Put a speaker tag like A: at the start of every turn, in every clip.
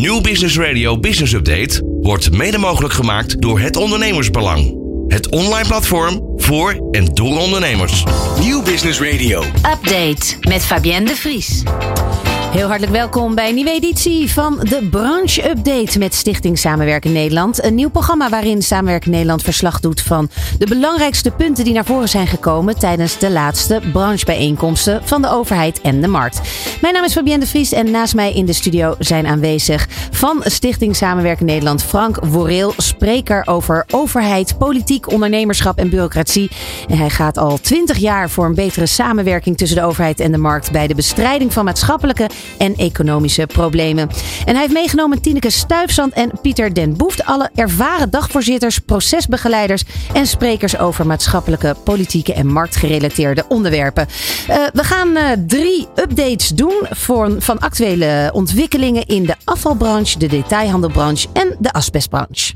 A: Nieuw Business Radio Business Update wordt mede mogelijk gemaakt door het Ondernemersbelang. Het online platform voor en door ondernemers.
B: Nieuw Business Radio.
C: Update met Fabienne de Vries.
D: Heel hartelijk welkom bij een nieuwe editie van de Branche Update met Stichting Samenwerken Nederland. Een nieuw programma waarin Samenwerken Nederland verslag doet van de belangrijkste punten die naar voren zijn gekomen tijdens de laatste branchebijeenkomsten van de overheid en de markt. Mijn naam is Fabienne de Vries en naast mij in de studio zijn aanwezig van Stichting Samenwerken Nederland Frank Woreel, spreker over overheid, politiek, ondernemerschap en bureaucratie. En hij gaat al twintig jaar voor een betere samenwerking tussen de overheid en de markt bij de bestrijding van maatschappelijke en economische problemen. En hij heeft meegenomen Tineke Stuifzand en Pieter Den Boeft. Alle ervaren dagvoorzitters, procesbegeleiders en sprekers over maatschappelijke, politieke en marktgerelateerde onderwerpen. Uh, we gaan uh, drie updates doen voor, van actuele ontwikkelingen in de afvalbranche, de detailhandelbranche en de asbestbranche.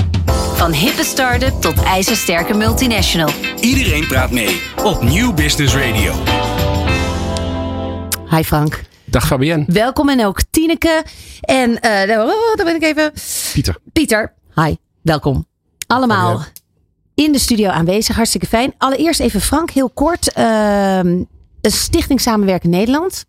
C: Van hippe start-up tot ijzersterke multinational.
B: Iedereen praat mee op Nieuw Business Radio.
D: Hi Frank.
E: Dag Fabienne.
D: Welkom en ook Tineke. En uh, daar ben ik even.
E: Pieter.
D: Pieter, hi. Welkom. Allemaal
E: Fabienne.
D: in de studio aanwezig. Hartstikke fijn. Allereerst even Frank, heel kort. Uh, Stichting Samenwerken Nederland.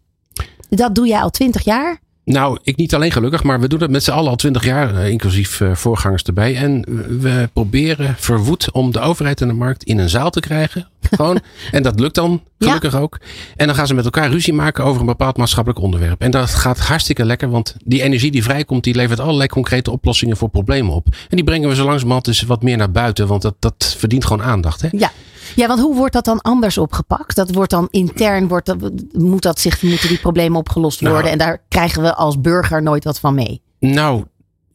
D: Dat doe jij al twintig jaar.
E: Nou, ik niet alleen gelukkig, maar we doen het met z'n allen al twintig jaar, uh, inclusief uh, voorgangers erbij. En we proberen verwoed om de overheid en de markt in een zaal te krijgen. Gewoon. en dat lukt dan, gelukkig ja. ook. En dan gaan ze met elkaar ruzie maken over een bepaald maatschappelijk onderwerp. En dat gaat hartstikke lekker, want die energie die vrijkomt, die levert allerlei concrete oplossingen voor problemen op. En die brengen we zo langzamerhand dus wat meer naar buiten, want dat, dat verdient gewoon aandacht. Hè?
D: Ja. Ja, want hoe wordt dat dan anders opgepakt? Dat wordt dan intern, wordt dat, moet dat zich, moeten die problemen opgelost worden? Nou, en daar krijgen we als burger nooit wat van mee.
E: Nou,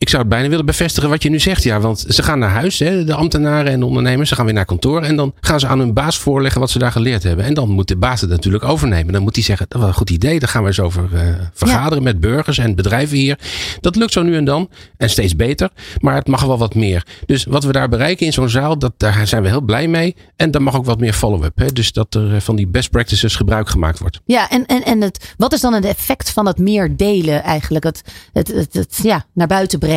E: ik zou het bijna willen bevestigen wat je nu zegt. Ja, want ze gaan naar huis, hè, de ambtenaren en de ondernemers. Ze gaan weer naar kantoor. En dan gaan ze aan hun baas voorleggen wat ze daar geleerd hebben. En dan moet de baas het natuurlijk overnemen. Dan moet hij zeggen, dat was een goed idee. Daar gaan we eens over uh, vergaderen met burgers en bedrijven hier. Dat lukt zo nu en dan. En steeds beter. Maar het mag wel wat meer. Dus wat we daar bereiken in zo'n zaal, dat, daar zijn we heel blij mee. En dan mag ook wat meer follow-up. Dus dat er van die best practices gebruik gemaakt wordt.
D: Ja, en, en, en het, wat is dan het effect van het meer delen eigenlijk? Het, het, het, het ja, naar buiten brengen.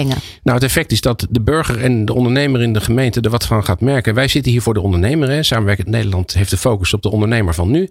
E: Nou, het effect is dat de burger en de ondernemer in de gemeente er wat van gaat merken. Wij zitten hier voor de ondernemer. Samenwerkend Nederland heeft de focus op de ondernemer van nu.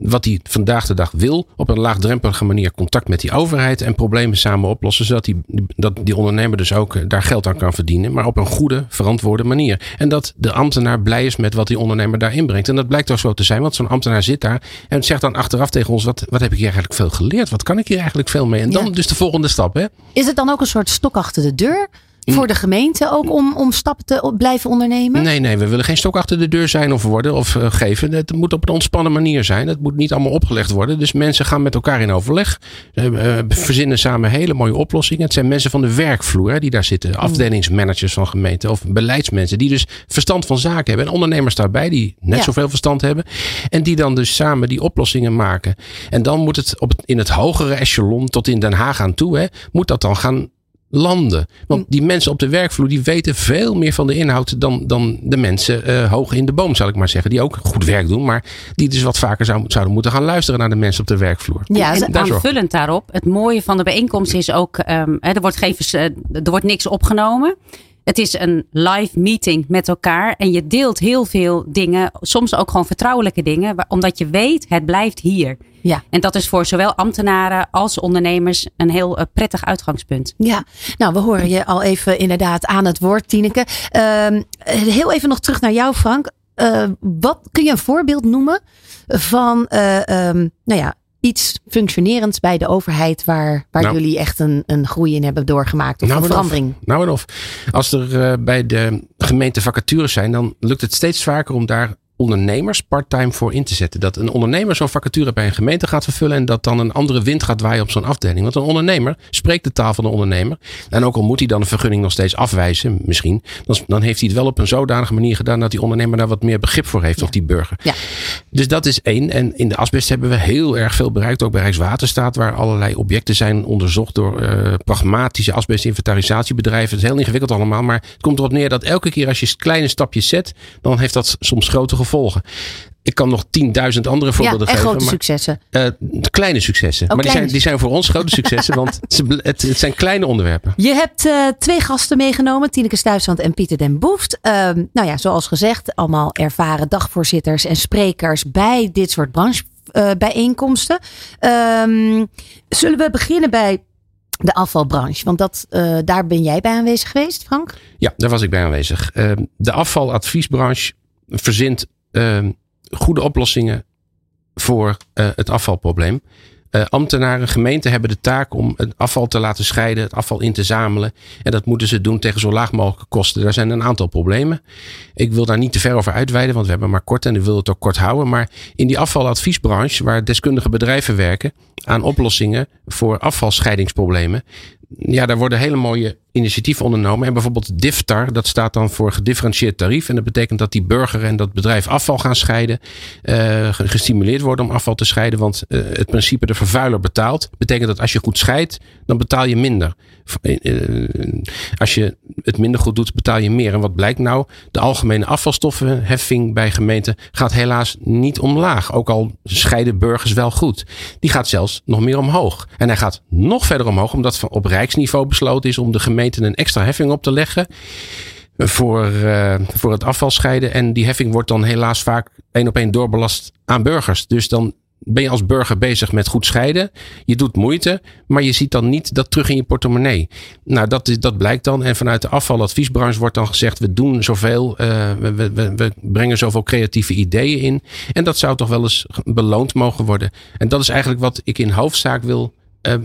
E: Wat hij vandaag de dag wil. Op een laagdrempelige manier contact met die overheid. En problemen samen oplossen. Zodat die, dat die ondernemer dus ook daar geld aan kan verdienen. Maar op een goede, verantwoorde manier. En dat de ambtenaar blij is met wat die ondernemer daar inbrengt. En dat blijkt ook zo te zijn. Want zo'n ambtenaar zit daar. En zegt dan achteraf tegen ons. Wat, wat heb ik hier eigenlijk veel geleerd? Wat kan ik hier eigenlijk veel mee? En dan ja. dus de volgende stap. Hè?
D: Is het dan ook een soort stok achter de deur? Voor de gemeente ook om, om stappen te blijven ondernemen?
E: Nee, nee, we willen geen stok achter de deur zijn of worden of uh, geven. Het moet op een ontspannen manier zijn. Het moet niet allemaal opgelegd worden. Dus mensen gaan met elkaar in overleg. Uh, verzinnen samen hele mooie oplossingen. Het zijn mensen van de werkvloer hè, die daar zitten. Afdelingsmanagers van gemeenten of beleidsmensen. Die dus verstand van zaken hebben. En ondernemers daarbij die net ja. zoveel verstand hebben. En die dan dus samen die oplossingen maken. En dan moet het, op in het hogere echelon tot in Den Haag aan toe. Hè, moet dat dan gaan landen. Want die mensen op de werkvloer die weten veel meer van de inhoud dan, dan de mensen uh, hoog in de boom, zal ik maar zeggen. Die ook goed werk doen, maar die dus wat vaker zou, zouden moeten gaan luisteren naar de mensen op de werkvloer.
F: Ja, en aanvullend daarop. Het mooie van de bijeenkomst is ook, um, er, wordt geen, er wordt niks opgenomen. Het is een live meeting met elkaar en je deelt heel veel dingen, soms ook gewoon vertrouwelijke dingen, omdat je weet, het blijft hier.
D: Ja.
F: En dat is voor zowel ambtenaren als ondernemers een heel uh, prettig uitgangspunt.
D: Ja, nou we horen je al even inderdaad aan het woord, Tineke. Uh, heel even nog terug naar jou, Frank. Uh, wat kun je een voorbeeld noemen van, um, nou ja, iets functionerends bij de overheid waar, waar
E: nou,
D: jullie echt een, een groei in hebben doorgemaakt of
E: nou
D: een verandering?
E: Of, nou en of. Als er uh, bij de gemeente vacatures zijn, dan lukt het steeds vaker om daar ondernemers parttime voor in te zetten. Dat een ondernemer zo'n vacature bij een gemeente gaat vervullen en dat dan een andere wind gaat waaien op zo'n afdeling. Want een ondernemer spreekt de taal van de ondernemer. En ook al moet hij dan een vergunning nog steeds afwijzen, misschien, dan, dan heeft hij het wel op een zodanige manier gedaan dat die ondernemer daar wat meer begrip voor heeft,
D: Ja.
E: of die burger.
D: Ja.
E: Dus dat is één. En in de asbest hebben we heel erg veel bereikt, ook bij Rijkswaterstaat, waar allerlei objecten zijn onderzocht door uh, pragmatische asbestinventarisatiebedrijven. Het is heel ingewikkeld allemaal, maar het komt erop neer dat elke keer als je kleine stapjes zet, dan heeft dat soms grote gevolgen gevolgen. Ik kan nog 10.000 andere voorbeelden
D: ja, en
E: geven.
D: grote
E: maar,
D: successen.
E: eh, kleine successen.
D: Oh,
E: maar die zijn, die zijn voor ons grote successen, want het, het zijn kleine onderwerpen.
D: Je hebt eh, twee gasten meegenomen, Tineke Stuifzand en Pieter den Boeft. Ehm, nou ja, zoals gezegd, allemaal ervaren dagvoorzitters en sprekers bij dit soort branchebijeenkomsten. Ehm zullen we beginnen bij de afvalbranche? Want dat, eh, daar ben jij bij aanwezig geweest, Frank?
E: Ja, daar was ik bij aanwezig. Eh, de afvaladviesbranche verzint eh, goede oplossingen voor eh, het afvalprobleem. Eh, ambtenaren, gemeenten hebben de taak om het afval te laten scheiden, het afval in te zamelen. En dat moeten ze doen tegen zo laag mogelijke kosten. Daar zijn een aantal problemen. Ik wil daar niet te ver over uitweiden, want we hebben maar kort en ik wil het ook kort houden. Maar in die afvaladviesbranche, waar deskundige bedrijven werken aan oplossingen voor afvalscheidingsproblemen. Ja, daar worden hele mooie initiatieven ondernomen. En bijvoorbeeld DIFTAR, dat staat dan voor gedifferentieerd tarief. En dat betekent dat die burger en dat bedrijf afval gaan scheiden. eh, gestimuleerd worden om afval te scheiden. Want eh, het principe de vervuiler betaalt. Betekent dat als je goed scheidt, dan betaal je minder. Eh, als je het minder goed doet, betaal je meer. En wat blijkt nou? De algemene afvalstoffenheffing bij gemeenten gaat helaas niet omlaag. Ook al scheiden burgers wel goed. Die gaat zelfs nog meer omhoog. En hij gaat nog verder omhoog, omdat op rijksniveau besloten is om de een extra heffing op te leggen voor, uh, voor het afvalscheiden. En die heffing wordt dan helaas vaak één op één doorbelast aan burgers. Dus dan ben je als burger bezig met goed scheiden. Je doet moeite, maar je ziet dan niet dat terug in je portemonnee. Nou, dat, is, dat blijkt dan. En vanuit de afvaladviesbranche wordt dan gezegd: we doen zoveel, uh, we, we, we brengen zoveel creatieve ideeën in. En dat zou toch wel eens beloond mogen worden. En dat is eigenlijk wat ik in hoofdzaak wil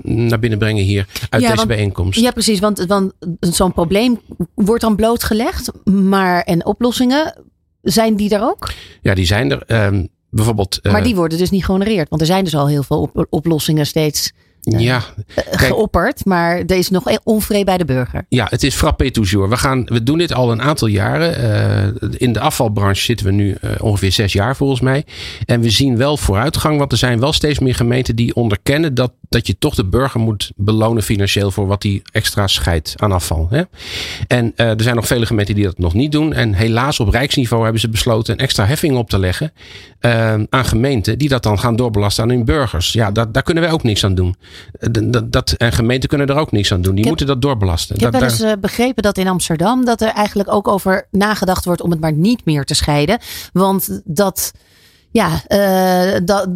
E: naar binnen brengen hier uit
D: Ja,
E: deze
D: want-
E: bijeenkomst.
D: Ja, precies. Want, want zo'n probleem wordt dan blootgelegd. Maar en oplossingen, zijn die er ook?
E: Ja, die zijn er. Ehm, bijvoorbeeld. eh,
D: maar die worden dus niet gehonoreerd. Want er zijn dus al heel veel op- oplossingen steeds
E: ja,
D: eh,
E: Kijk-
D: geopperd. Maar er is nog onvrede bij de burger.
E: Ja, het is frappé toujours. We, gaan, we doen dit al een aantal jaren. Eh, in de afvalbranche zitten we nu eh, ongeveer zes jaar volgens mij. En we zien wel vooruitgang, want er zijn wel steeds meer gemeenten die onderkennen dat, dat je toch de burger moet belonen financieel voor wat hij extra scheidt aan afval. Hè? En eh, er zijn nog vele gemeenten die dat nog niet doen. En helaas op rijksniveau hebben ze besloten een extra heffing op te leggen eh, aan gemeenten die dat dan gaan doorbelasten aan hun burgers. Ja, dat, daar kunnen wij ook niks aan doen. Eh, Dat, dat, en gemeenten kunnen er ook niks aan doen. Die
D: heb-
E: moeten dat doorbelasten.
D: Ik heb
E: Dat-
D: wel eens begrepen dat in Amsterdam dat er eigenlijk ook over nagedacht wordt om het maar niet meer te scheiden. Want dat, ja, eh, dat,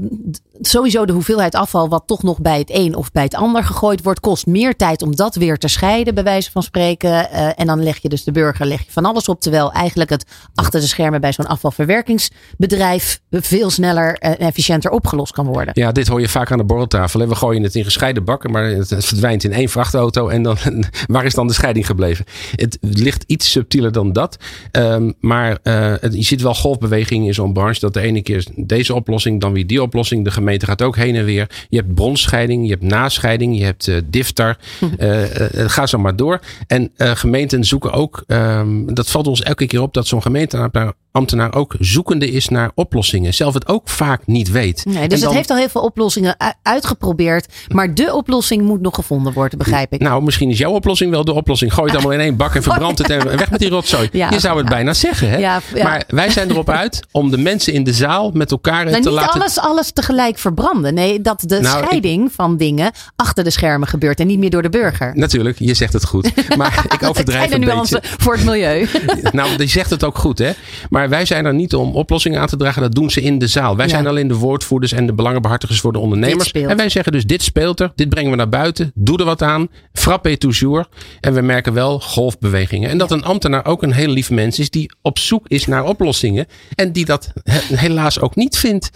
D: sowieso de hoeveelheid afval wat toch nog bij het een of bij het ander gegooid wordt, kost meer tijd om dat weer te scheiden, bij wijze van spreken. Eh, en dan leg je dus de burger leg je van alles op. Terwijl eigenlijk het achter de schermen bij zo'n afvalverwerkingsbedrijf veel sneller en efficiënter opgelost kan worden.
E: Ja, dit hoor je vaak aan de borreltafel. We gooien het in gescheiden bakken, maar het, verdwijnt in één vrachtauto. En dan, waar is dan de scheiding gebleven? Het ligt iets subtieler dan dat. Ehm, maar eh, je ziet wel golfbewegingen in zo'n branche. Dat de ene keer deze oplossing, dan weer die oplossing. De gemeente gaat ook heen en weer. Je hebt bronscheiding, je hebt nascheiding, je hebt eh diftar. Eh, ga zo maar door. En gemeenten zoeken ook, ehm, dat valt ons elke keer op, dat zo'n gemeenteambtenaar ambtenaar ook zoekende is naar oplossingen. Zelf het ook vaak niet weet.
D: Nee, dus
E: dan-
D: het heeft al heel veel oplossingen uitgeprobeerd. Maar de oplossing moet nog gevonden worden, begrijp ik.
E: Nou, misschien is jouw oplossing wel de oplossing. Gooi het allemaal in één bak en verbrand het en weg met die rotzooi.
D: Ja.
E: Je zou het bijna zeggen, hè?
D: Ja.
E: Maar wij zijn erop uit om de mensen in de zaal met elkaar
D: Nou,
E: te
D: niet
E: laten...
D: alles, alles tegelijk verbranden. Nee, dat de
E: Nou, ik-
D: scheiding van dingen achter de schermen gebeurt en niet meer door de burger.
E: Natuurlijk, je zegt het goed. Maar ik overdrijf een
D: nuance
E: beetje.
D: voor het milieu.
E: Nou, die zegt het ook goed, hè? Maar wij zijn er niet om oplossingen aan te dragen. Dat doen ze in de zaal. Wij
D: Ja.
E: zijn alleen de woordvoerders en de belangenbehartigers voor de
D: Dit
E: ondernemers.
D: speelt.
E: En wij zeggen dus: dit speelt er. Dit brengen we naar buiten. Doe er wat aan. Frappé toujours. En we merken wel golfbewegingen. En dat een ambtenaar ook een heel lief mens is die op zoek is naar oplossingen. En die dat he- helaas ook niet vindt.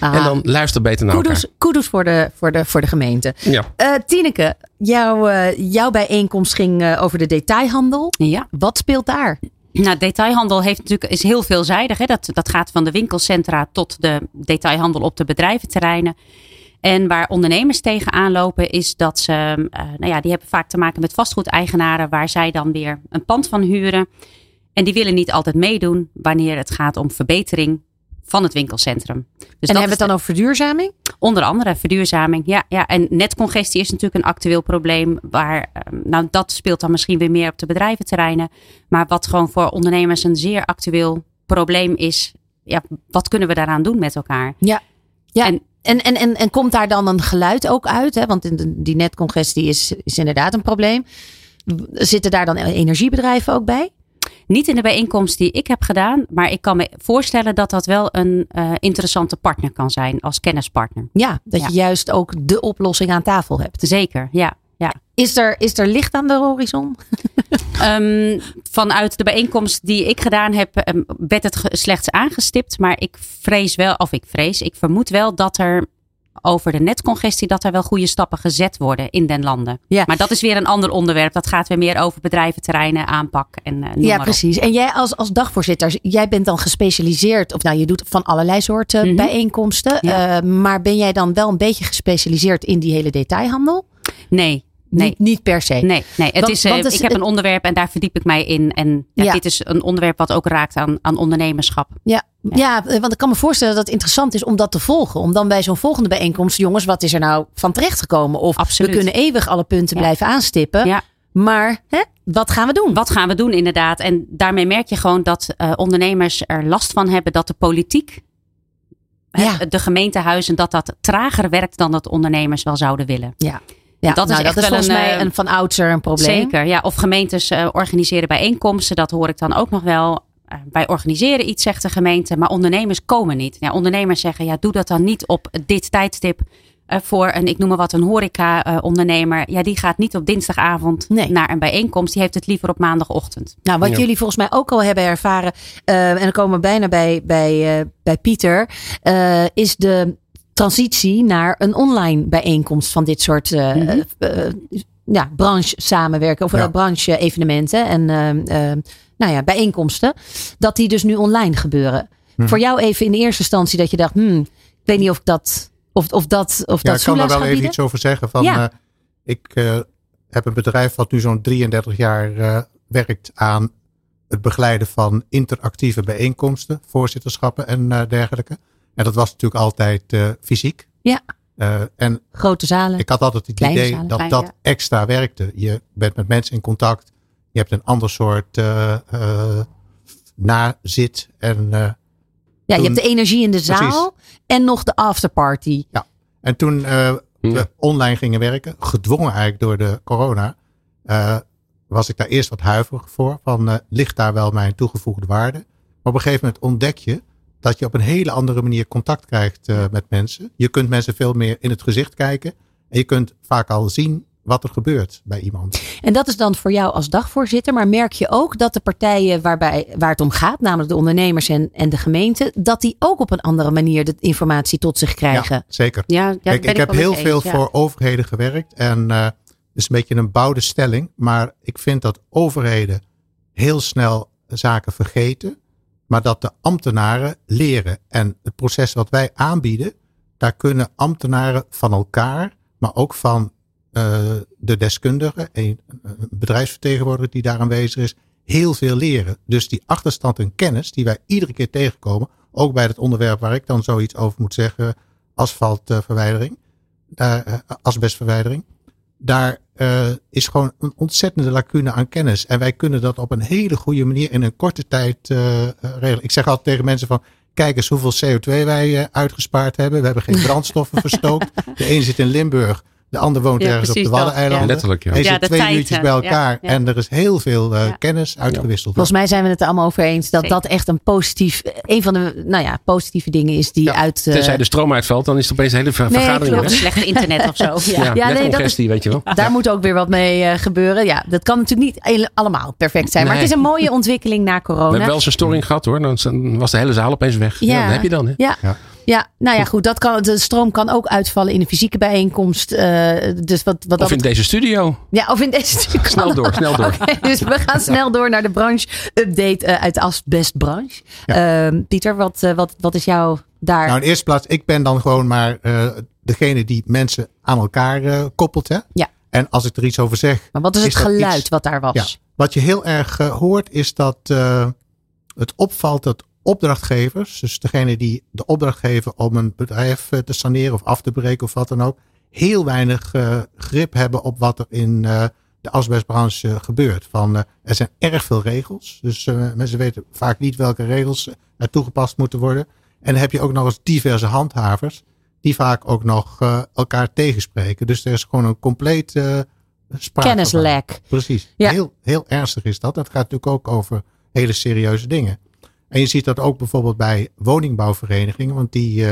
D: Ah.
E: En dan luister beter naar
D: Kudos, kudos voor, de, voor, de, voor de gemeente.
E: elkaar. Ja.
D: Eh, Tineke, jouw, eh, jouw bijeenkomst ging eh, over de detailhandel.
F: Ja.
D: Wat speelt daar?
F: Nou, detailhandel heeft natuurlijk, is heel veelzijdig. Hè? Dat, dat gaat van de winkelcentra tot de detailhandel op de bedrijventerreinen. En waar ondernemers tegenaan lopen is dat ze, eh, nou ja, die hebben vaak te maken met vastgoedeigenaren waar zij dan weer een pand van huren. En die willen niet altijd meedoen wanneer het gaat om verbetering van het winkelcentrum. Dus
D: en
F: dat
D: hebben we het dan over verduurzaming?
F: Onder andere verduurzaming. Ja, ja. En netcongestie is natuurlijk een actueel probleem. Waar, ehm, nou, dat speelt dan misschien weer meer op de bedrijventerreinen. Maar wat gewoon voor ondernemers een zeer actueel probleem is. ja, wat kunnen we daaraan doen met elkaar?
D: Ja. Ja.
F: En-
D: En, en, en, en, komt daar dan een geluid ook uit? Hè? Want die netcongestie is, is inderdaad een probleem. Zitten daar dan energiebedrijven ook bij?
F: Niet in de bijeenkomst die ik heb gedaan, maar ik kan me voorstellen dat dat wel een eh, interessante partner kan zijn als kennispartner.
D: Ja, dat
F: Ja.
D: je juist ook de oplossing aan tafel hebt.
F: Zeker, ja. ja.
D: Is er, is er licht aan de horizon?
F: Ehm, vanuit de bijeenkomst die ik gedaan heb, ehm, werd het slechts aangestipt. Maar ik vrees wel, of ik vrees, ik vermoed wel dat er over de netcongestie, dat er wel goede stappen gezet worden in den landen.
D: Ja.
F: Maar dat is weer een ander onderwerp. Dat gaat weer meer over bedrijventerreinen, aanpak en eh, noem
D: ja, precies. En jij als, als dagvoorzitter, jij bent dan gespecialiseerd, of nou, je doet van allerlei soorten
F: Mhm.
D: bijeenkomsten.
F: Ja.
D: eh, maar ben jij dan wel een beetje gespecialiseerd in die hele detailhandel?
F: Nee, nee.
D: Niet, niet per se.
F: Nee, nee. Het
D: Want-
F: is, eh,
D: want het is-
F: ik heb een onderwerp en daar verdiep ik mij in. En ja,
D: Ja.
F: dit is een onderwerp wat ook raakt aan, aan ondernemerschap.
D: Ja, ja. eh, want ik kan me voorstellen dat het interessant is om dat te volgen. Om dan bij zo'n volgende bijeenkomst, jongens, wat is er nou van terecht gekomen? Of
F: Absoluut.
D: we kunnen eeuwig alle punten blijven aanstippen.
F: Ja.
D: Maar hè, wat gaan we doen?
F: Wat gaan we doen inderdaad? En daarmee merk je gewoon dat eh, ondernemers er last van hebben dat de politiek,
D: Ja.
F: de gemeentehuizen, dat dat trager werkt dan dat ondernemers wel zouden willen.
D: Ja, ja
F: dat is
D: nou,
F: echt
D: dat is volgens
F: een,
D: mij
F: eh,
D: een van oudsher een probleem.
F: Zeker, ja. Of gemeentes eh, organiseren bijeenkomsten, dat hoor ik dan ook nog wel. Eh, wij organiseren iets, zegt de gemeente, maar ondernemers komen niet. Ja, ondernemers zeggen, ja, doe dat dan niet op dit tijdstip eh, voor een, ik noem maar wat, een horeca-ondernemer. ja, die gaat niet op dinsdagavond
D: Nee.
F: naar een bijeenkomst. Die heeft het liever op maandagochtend.
D: Nou, wat
E: Ja.
D: jullie volgens mij ook al hebben ervaren, eh, en dan komen we bijna bij, bij, eh, bij Pieter, eh, is de transitie naar een online bijeenkomst van dit soort eh
F: Mhm.
D: eh, ja, branche samenwerken of
G: Ja.
D: eh, branche evenementen en eh, eh, nou ja, bijeenkomsten, dat die dus nu online gebeuren.
G: Mhm.
D: Voor jou even in de eerste instantie dat je dacht, hmm, ik weet niet of ik dat of, of dat of
G: Ja,
D: dat
G: ik kan er wel even
D: bieden.
G: iets over zeggen. Van,
D: Ja.
G: eh, ik eh, heb een bedrijf wat nu zo'n 33 jaar eh, werkt aan het begeleiden van interactieve bijeenkomsten, voorzitterschappen en eh, dergelijke. En dat was natuurlijk altijd eh, fysiek.
D: Ja.
G: Eh, en
D: Grote zalen.
G: ik had altijd het idee
D: zalen,
G: dat
F: klein,
G: dat
F: ja.
G: extra werkte. Je bent met mensen in contact. Je hebt een ander soort eh eh, nazit. En, eh,
D: ja, je hebt de energie in de zaal
G: Precies.
D: en nog de afterparty.
G: en toen eh, we online gingen werken, gedwongen eigenlijk door de corona, eh, was ik daar eerst wat huiverig voor. Van, eh, ligt daar wel mijn toegevoegde waarde? Maar op een gegeven moment ontdek je dat je op een hele andere manier contact krijgt eh, met mensen. Je kunt mensen veel meer in het gezicht kijken. En je kunt vaak al zien wat er gebeurt bij iemand.
D: En dat is dan voor jou als dagvoorzitter. Maar merk je ook dat de partijen waarbij, waar het om gaat, namelijk de ondernemers en, en de gemeente, dat die ook op een andere manier de informatie tot zich krijgen?
G: Ja, zeker.
F: Ja, ja,
G: Kijk,
F: ben
G: ik heb heel veel
F: ja.
G: voor overheden gewerkt. En eh het is een beetje een bouwde stelling. Maar ik vind dat overheden heel snel zaken vergeten. Maar dat de ambtenaren leren. En het proces wat wij aanbieden, daar kunnen ambtenaren van elkaar, maar ook van eh, de deskundige, een, bedrijfsvertegenwoordiger die daar aanwezig is, heel veel leren. Dus die achterstand en kennis die wij iedere keer tegenkomen, ook bij het onderwerp waar ik dan zoiets over moet zeggen, asfaltverwijdering, daar, eh, asbestverwijdering, daar eh, is gewoon een ontzettende lacune aan kennis. En wij kunnen dat op een hele goede manier in een korte tijd eh, eh, regelen. Ik zeg altijd tegen mensen van, kijk eens hoeveel CO2 wij uitgespaard hebben. We hebben geen brandstoffen verstookt. De een zit in Limburg, de ander woont
F: Ja,
G: ergens op de Waddeneilanden.
E: Letterlijk, ja.
G: En
F: de
G: twee
F: tijd,
G: minuutjes bij elkaar.
F: ja.
G: En er is heel veel eh,
F: Ja.
G: kennis uitgewisseld.
D: Volgens mij zijn we het er allemaal over eens dat
F: Zeker.
D: dat echt een positief, een van de nou ja, positieve dingen is die
G: Ja,
D: uit. eh,
E: Tenzij de stroom uitvalt, dan is het opeens een hele ver-
D: Nee,
E: vergadering
F: Of
E: weg.
F: slecht internet of zo.
E: Ja,
D: Ja, nee, dat is-
E: weet je wel.
D: daar moet ook weer wat mee eh, gebeuren. Ja, dat kan natuurlijk niet allemaal perfect zijn. Maar
E: Nee.
D: het is een mooie ontwikkeling na
E: We
D: corona.
E: hebben wel eens een storing gehad hoor. Dan was de hele zaal opeens weg. Ja, dat heb je dan. Hè?
D: Ja.
G: Ja.
D: Nou ja, goed. Dat kan, de stroom kan ook uitvallen in een fysieke bijeenkomst. eh, dus wat, wat
E: Of in deze studio.
D: Ja, of in deze studio.
E: Snel door, snel door.
D: Dus we gaan snel door naar de branche-update eh, uit de asbestbranche. Ehm, Pieter, wat, eh, wat, wat is jou daar?
G: Nou, in eerste plaats, ik ben dan gewoon maar eh, degene die mensen aan elkaar koppelt. Hè?
D: Ja.
G: En als ik er iets over zeg.
D: maar wat is het geluid
G: iets-
D: wat daar was?
G: Ja, wat je heel erg hoort is dat eh, het opvalt dat opdrachtgevers, dus degene die de opdracht geven om een bedrijf eh, te saneren of af te breken of wat dan ook, heel weinig eh, grip hebben op wat er in eh, de asbestbranche gebeurt. Van, uh, er zijn erg veel regels. Dus mensen weten vaak niet welke regels er toegepast moeten worden. En dan heb je ook nog eens diverse handhavers. Die vaak ook nog elkaar tegenspreken. Dus er is gewoon een compleet
D: Kennislek.
G: Precies. Ja. Heel, heel ernstig is dat. Dat gaat natuurlijk ook over hele serieuze dingen. En je ziet dat ook bijvoorbeeld bij woningbouwverenigingen. Want die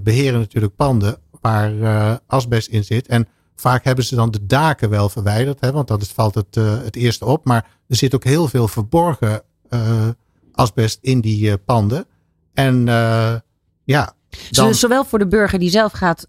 G: beheren natuurlijk panden waar asbest in zit. En Vaak hebben ze dan de daken wel verwijderd, hè, want dat is, valt het, uh, het eerste op. Maar er zit ook heel veel verborgen asbest in die panden. En ja.
D: Dan... Zowel voor de burger die zelf gaat,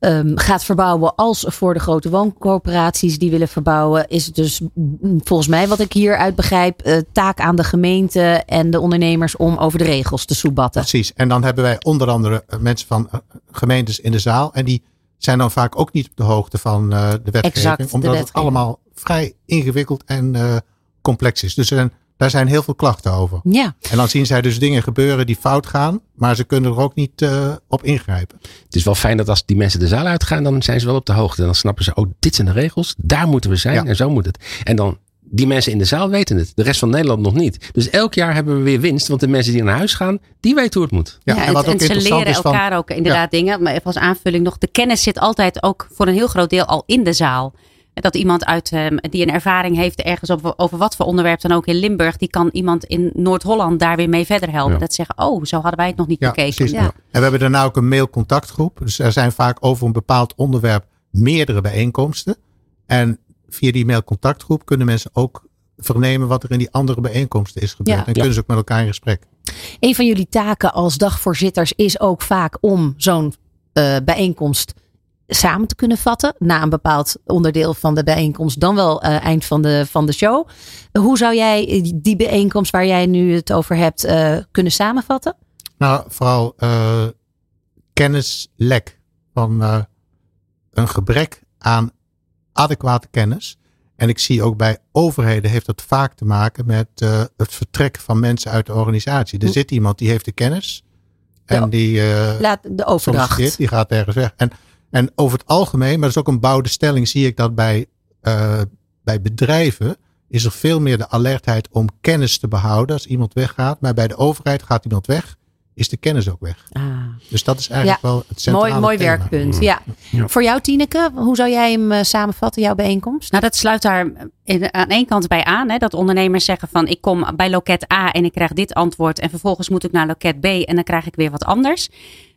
D: um, gaat verbouwen, als voor de grote wooncorporaties die willen verbouwen, is het dus mm, volgens mij, wat ik hieruit begrijp, taak aan de gemeente en de ondernemers om over de regels te soebatten.
G: Precies. En dan hebben wij onder andere mensen van gemeentes in de zaal. En die zijn dan vaak ook niet op de hoogte van uh, de wetgeving.
D: Exact,
G: omdat
D: het
G: allemaal vrij ingewikkeld en complex is. Dus er zijn, daar zijn heel veel klachten over.
D: Ja.
G: En dan zien zij dus dingen gebeuren die fout gaan. Maar ze kunnen er ook niet uh, op ingrijpen.
E: Het is wel fijn dat als die mensen de zaal uitgaan. Dan zijn ze wel op de hoogte. En dan snappen ze, oh dit zijn de regels. Daar moeten we zijn. Ja. En zo moet het. En dan die mensen in de zaal weten het. De rest van Nederland nog niet. Dus elk jaar hebben we weer winst. Want de mensen die naar huis gaan, die weten hoe het moet.
F: Ja, en, wat ook en ze leren elkaar van, ook inderdaad ja. dingen. Maar even als aanvulling nog. De kennis zit altijd ook voor een heel groot deel al in de zaal. Dat iemand uit, um, die een ervaring heeft ergens over, over wat voor onderwerp dan ook in Limburg. Die kan iemand in Noord-Holland daar weer mee verder helpen. Ja. Dat zeggen, oh, zo hadden wij het nog niet
G: ja,
F: bekeken.
G: Precies, ja. En we hebben daarna ook een mailcontactgroep. Dus er zijn vaak over een bepaald onderwerp meerdere bijeenkomsten. En via die mailcontactgroep kunnen mensen ook vernemen wat er in die andere bijeenkomsten is gebeurd. Ja. En kunnen ze ook met elkaar in gesprek.
D: Een van jullie taken als dagvoorzitters is ook vaak om zo'n uh, bijeenkomst samen te kunnen vatten. Na een bepaald onderdeel van de bijeenkomst, dan wel uh, eind van de, van de show. Hoe zou jij die bijeenkomst waar jij nu het over hebt uh, kunnen samenvatten?
G: Nou, vooral kennislek. Van een gebrek aan adequate kennis en ik zie ook bij overheden heeft dat vaak te maken met het vertrek van mensen uit de organisatie. Er zit iemand die heeft de kennis. En die,
D: laat de overdracht.
G: die gaat ergens weg. En, en over het algemeen, maar dat is ook een bouwde stelling, zie ik dat bij, uh, bij bedrijven is er veel meer de alertheid om kennis te behouden als iemand weggaat. Maar bij de overheid gaat iemand weg is de kennis ook weg. Ah. Dus dat is eigenlijk
D: ja.
G: wel het centrale
D: Mooi, mooi
G: thema.
D: werkpunt. Ja. ja. Voor jou Tineke, hoe zou jij hem uh, samenvatten, jouw bijeenkomst?
F: Nou, dat sluit daar in, aan één kant bij aan. Hè, dat ondernemers zeggen van ik kom bij loket A en ik krijg dit antwoord. En vervolgens moet ik naar loket B en dan krijg ik weer wat anders.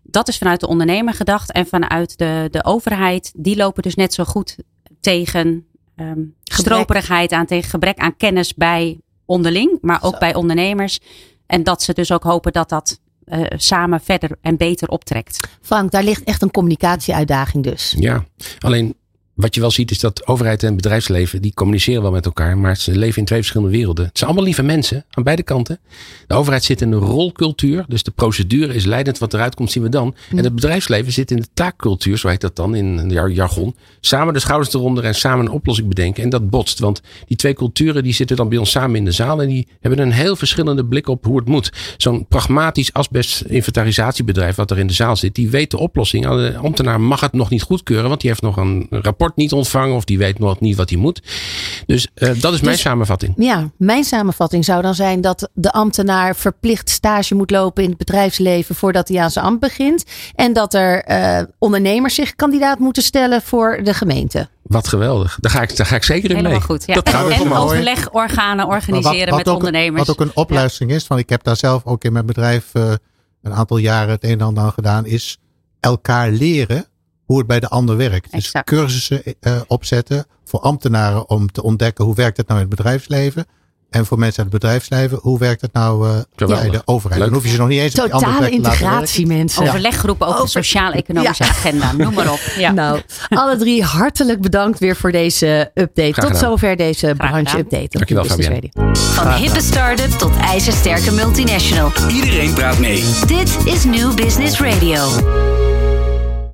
F: Dat is vanuit de ondernemer gedacht. En vanuit de, de overheid, die lopen dus net zo goed tegen um, stroperigheid aan, tegen gebrek aan kennis bij onderling, maar ook zo. bij ondernemers. En dat ze dus ook hopen dat dat uh, samen verder en beter optrekt.
D: Frank, daar ligt echt een communicatieuitdaging dus.
E: Ja, alleen wat je wel ziet is dat overheid en bedrijfsleven, die communiceren wel met elkaar, maar ze leven in twee verschillende werelden. Het zijn allemaal lieve mensen aan beide kanten. De overheid zit in een rolcultuur, dus de procedure is leidend. Wat eruit komt, zien we dan. Mm. En het bedrijfsleven zit in de taakcultuur, zo heet dat dan in jargon. Samen de schouders eronder en samen een oplossing bedenken. En dat botst, want die twee culturen die zitten dan bij ons samen in de zaal en die hebben een heel verschillende blik op hoe het moet. Zo'n pragmatisch asbestinventarisatiebedrijf wat er in de zaal zit, die weet de oplossing. De ambtenaar mag het nog niet goedkeuren, want die heeft nog een rapport niet ontvangen of die weet nog niet wat hij moet. Dus uh, dat is mijn dus, samenvatting.
D: Ja, mijn samenvatting zou dan zijn dat de ambtenaar verplicht stage moet lopen in het bedrijfsleven voordat hij aan zijn ambt begint. En dat er uh, ondernemers zich kandidaat moeten stellen voor de gemeente.
E: Wat geweldig. Daar ga ik, daar ga ik zeker in
F: Helemaal
E: mee.
F: goed. Ja. Dat en en overlegorganen organiseren wat, wat met
G: ook,
F: ondernemers.
G: Wat ook een opluistering ja. is, want ik heb daar zelf ook in mijn bedrijf uh, een aantal jaren het een en ander aan gedaan, is elkaar leren hoe het bij de ander werkt.
F: Exact.
G: Dus cursussen uh, opzetten voor ambtenaren om te ontdekken hoe werkt het nou in het bedrijfsleven. En voor mensen uit het bedrijfsleven, hoe werkt het nou uh, bij de overheid?
E: Leuk.
G: Dan hoef je ze nog niet eens
D: Totale
G: op die andere plek
D: integratie, mensen.
F: Overleggroepen over de sociaal-economische ja. agenda. Noem maar op. Ja.
D: Nou, alle drie hartelijk bedankt weer voor deze update. Tot zover deze branche-update.
E: Dankjewel, Fabian.
C: Van hippe start-up tot ijzersterke multinational.
B: Iedereen praat mee.
C: Dit is New Business Radio.